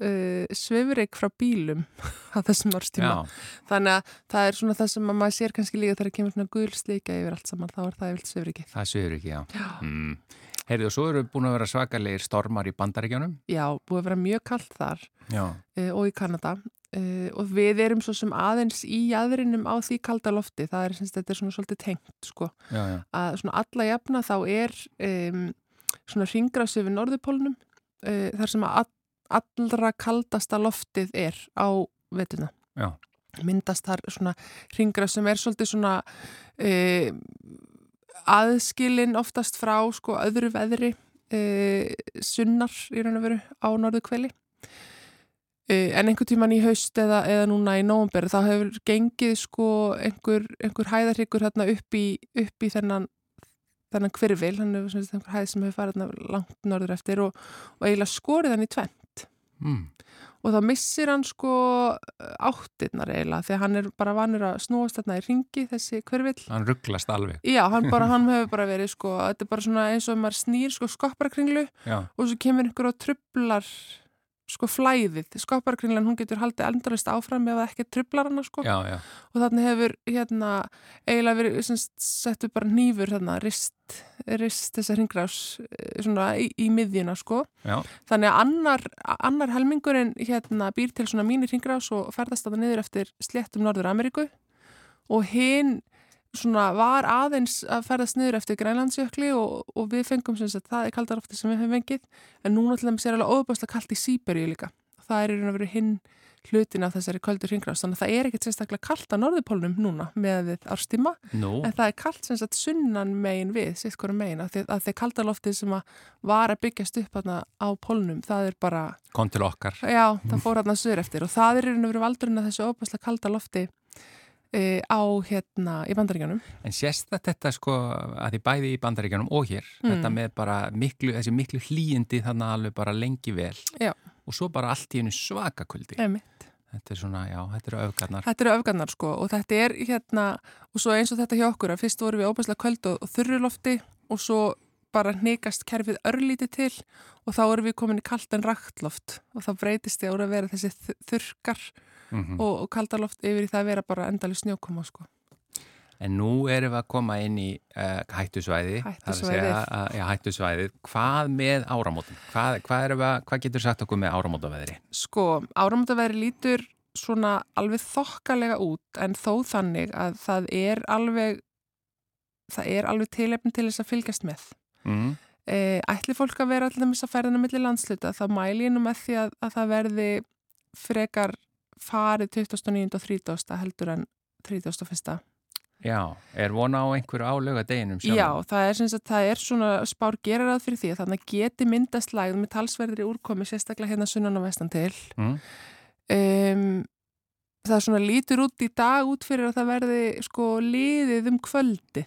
uh, svifrik frá bílum á þessum árstíma já, þannig að það er svona það sem að maður sér kannski líka þegar það kemur svona gulslíka yfir allt saman þá er það yfir svifrikið það séur ekki, já. Mm. Heyrðu, og svo eru búin að vera svakalegir stormar í bandaríkjónum. Já, búið að vera mjög kallt þar uh, og í Kanada uh, og við erum svo sem aðeins í aðrinum á því kalda lofti, það er, syns, þetta er svona svolítið tengt sko, Já, já. að svona alla jafna þá er um, svona ringrási við norðupólnum uh, þar sem að allra kaldasta loftið er á vetuna. Já. Myndast þar svona ringra sem er svolítið svona e, aðskilin oftast frá sko öðru veðri e, sunnar í raun og veru á norðu kveli. E, en einhver tíman í haust eða, eða núna í nógumber þá hefur gengið sko einhver, einhver hæðarhyggur hérna upp í, upp í þennan þennan hverfil, hann hefur svona einhver hæð sem hefur farið langt norður eftir og, og eiginlega skorið hann í tvent mm. Og þá missir hann sko áttirnar eiginlega að hann er bara vanur að snúast þarna í ringi þessi hverfil. Hann rugglast alveg. Já, hann, bara, hann hefur bara verið sko, þetta er bara svona eins og maður snýr sko skopparakringlu og svo kemur einhver og trublar sko flæðið, skopparkringlan hún getur haldið endurist áfram ef það ekki trublar hana sko já, já. og þannig hefur hérna eiginlega verið settu bara nýfur þarna rist, rist þessar hringrás svona í, í miðjuna sko já. þannig að annar, annar helmingurinn hérna býr til svona mínir hringrás og ferðast að það niður eftir sléttum Norður Ameríku og hinn svona var aðeins að ferðast niður eftir Grænlandsjökli og, og við fengum sem sagt, það er kaldar ofti sem við hefum fengið en núna til dæmis er alveg óbúslega kallt í Sýberíu líka og það er í raun og veru hinn hlutin af þessari köldur hringrás þannig að það er ekkert sérstaklega kallt á norðupólnum núna með árstíma no. en það er kallt sem sagt sunnan megin við hverju megin að því að því kaldaloftið sem að var að byggjast upp á pólnum það er bara kom til okkar já það fór hann að sögur eftir og það er í raun og veru valdurinn að þessu óbúslega kaldalofti e, á hérna í bandaríkjanum. En sést þetta sko að því bæði í bandaríkjanum og hér, mm. þetta með bara miklu, þessi miklu hlýjindi þannig alveg bara lengi vel já. og svo bara allt í einu svakakuldi. Emitt. Þetta er svona, já, þetta eru öfgarnar. Þetta eru öfgarnar sko og þetta er hérna og svo eins og þetta hjá okkur að fyrst voru við óbærslega köld og, og þurrulofti og svo bara hnikast kerfið örlíti til og þá erum við komin í kallt en rættloft og þá breytist því að vera þessi þurkar mm -hmm. og, og kaldaloft yfir í það að vera bara endalið snjókoma sko. En nú erum við að koma inn í uh, hættusvæði, hættusvæði. Ja, hættusvæði. Hvað með áramótum? Hvað, hvað, að, hvað getur sagt okkur með áramótaveðri? Sko, áramótaveðri lítur svona alveg þokkalega út en þó þannig að það er alveg það er alveg tilefn til þess að fylgjast með. Mm. Ætli fólk að vera alltaf missa færðina millir landsluta þá mæli ég nú með því að, að það verði frekar farið 29. og 30. heldur en 31. Já, er vona á einhverju álöga deginum sjálf? Já, það er, að, það er svona spár gerarað fyrir því að þannig geti myndast lægð með talsverðri úrkomi sérstaklega hérna sunnan og vestan til mm. um, það svona lítur út í dag út fyrir að það verði sko liðið um kvöldi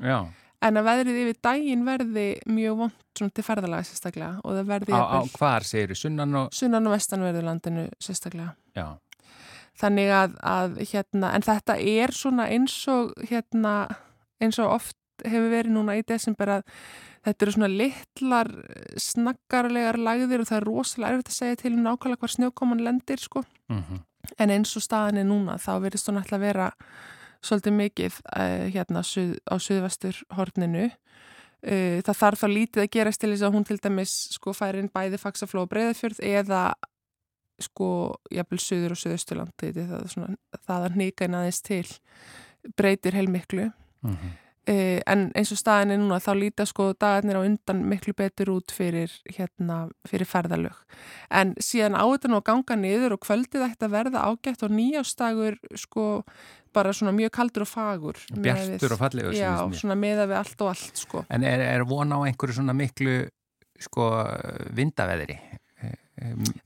Já En að veðrið yfir daginn verði mjög vond svona til ferðalega sérstaklega. Á, á hvar segir þið? Sunnan og... Sunnan og vestanverðu landinu sérstaklega. Já. Þannig að, að hérna, en þetta er svona eins og hérna, eins og oft hefur verið núna í desember að þetta eru svona litlar snaggarlegar lagðir og það er rosalega erfitt að segja til um nákvæmlega hvar snjókoman lendir sko. Mm -hmm. En eins og staðin er núna þá verðist hún alltaf vera svolítið mikið uh, hérna suð, á suðvestur horninu. Uh, það þarf þá lítið að gerast til þess að hún til dæmis sko færi inn bæði faksafló og breyðafjörð eða sko jafnvel suður og suðausturland það, svona, það að nýka inn aðeins til breytir heilmiklu. Mm -hmm. Uh, en eins og staðin er núna þá líta sko dagarnir á undan miklu betur út fyrir hérna fyrir ferðalög en síðan áður og ganga niður og kvöldið ætti að verða ágætt og nýjástagur sko bara svona mjög kaldur og fagur Bjartur og fallegur Já, svona meða við allt og allt sko En er, er von á einhverju svona miklu sko vindaveðri?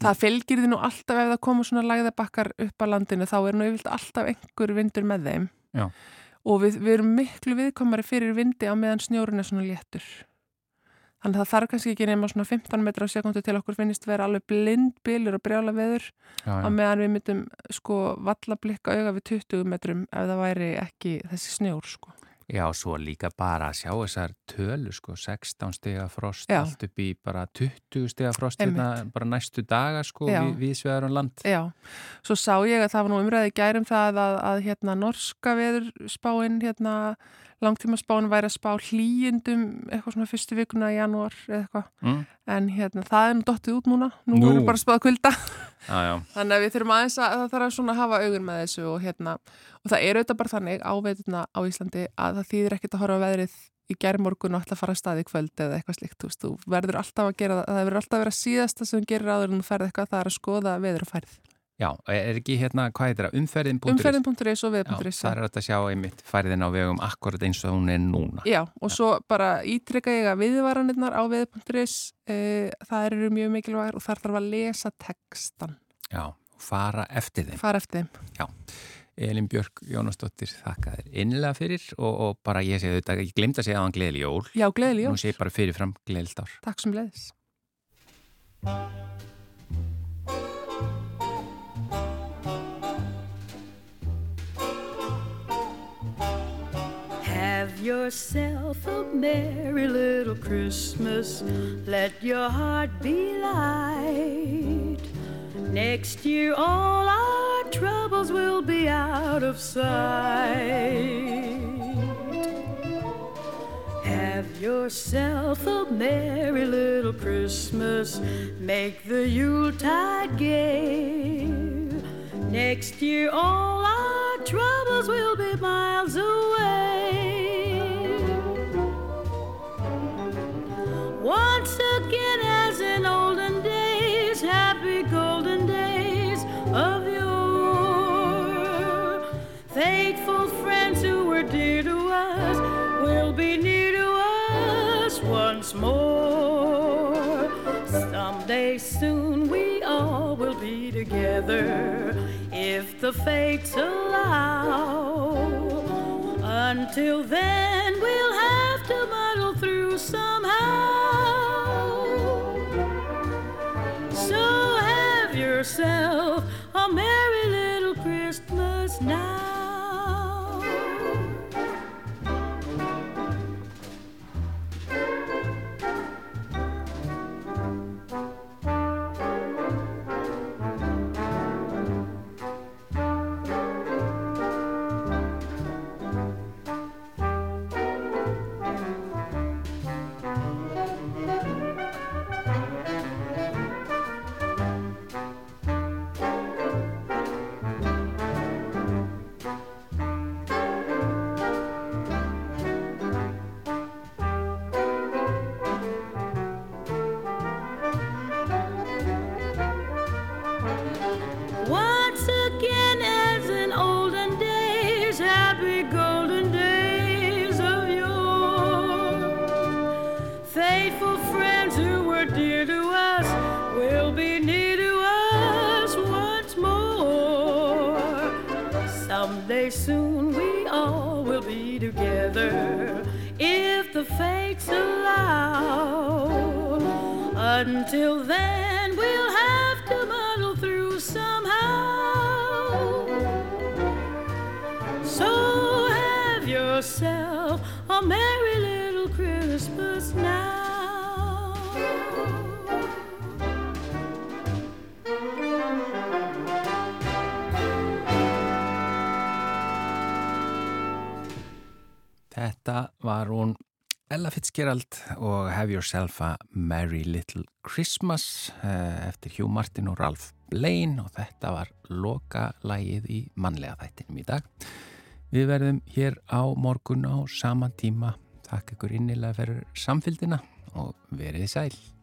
Það fylgir því nú alltaf ef það komur svona lagðabakkar upp á landinu þá er nú yfirlt alltaf einhver vindur með þeim Já og við, við erum miklu viðkomari fyrir vindi á meðan snjórun er svona léttur. Þannig að það þarf kannski ekki nema svona 15 metra á sekundu til okkur finnist vera alveg blind bylur og brjála veður á meðan við myndum sko valla blikka auga við 20 metrum ef það væri ekki þessi snjór sko. Já, svo líka bara að sjá þessar tölu sko, 16 stega frost, Já. allt upp í bara 20 stega frost hérna, bara næstu daga sko Já. við, við sveðar um land. Já, svo sá ég að það var nú umræði gærum það að, að hérna norska veður spáinn hérna langtíma spáinn væri að spá hlýjendum eitthvað svona fyrstu vikuna í janúar eða eitthvað, Mm. en hérna það er nú dottið út núna, nú, Nú. erum bara spáð kulda Já, já, þannig að við þurfum aðeins að það þarf að svona hafa augun með þessu og hérna og það er auðvitað bara þannig á veituna á Íslandi að það þýðir ekkert að horfa á veðrið í gerðmorgun og að fara að staði kvöld eða eitthvað slikt, þú veist, þú verður alltaf að gera það, það verður alltaf að vera síðasta sem gerir áður en þú ferð eitthvað, það er að skoða veður og færð. Já, er ekki hérna, hvað heitir það, umferðin.is? Umferðin.is og veður.is. Já, það er að sjá einmitt færðin á vegum akkurat eins og hún er núna. Já, og Já. svo bara ítrykka ég að viðvaranirnar á veður.is, e, það eru mjög mikilvægur og þar þarf að lesa textan. Já, fara eftir þeim. Fara eftir þeim. Já. Elin Björk Jónasdóttir þakka þér innlega fyrir og, og bara ég segi þetta, ég glemta að segja að hann gleðil jól. Já, gleðil jól. Nú segi bara fyrirfram gleðilt ár. Takk sem leðis. Have yourself a merry little Christmas. Let your heart be light. Next year, all our troubles will be out of sight. Have yourself a merry little Christmas. Make the Yuletide gay. Next year, all our troubles will be miles away. Once once more. Someday soon we all will be together if the fates allow. Until then, we'll have to muddle through somehow. So have yourself a merry little Christmas now. Until then, we'll have to muddle through somehow. So have yourself a merry little Christmas now. Þetta var hún Ella Fitzgerald og Have Yourself a Merry Little Christmas eh, eftir Hugh Martin og Ralph Blaine og þetta var loka lægið í mannlega þættinum í dag. Við verðum hér á morgun á saman tíma. Takk ykkur innilega fyrir samfélgina og verið sæl.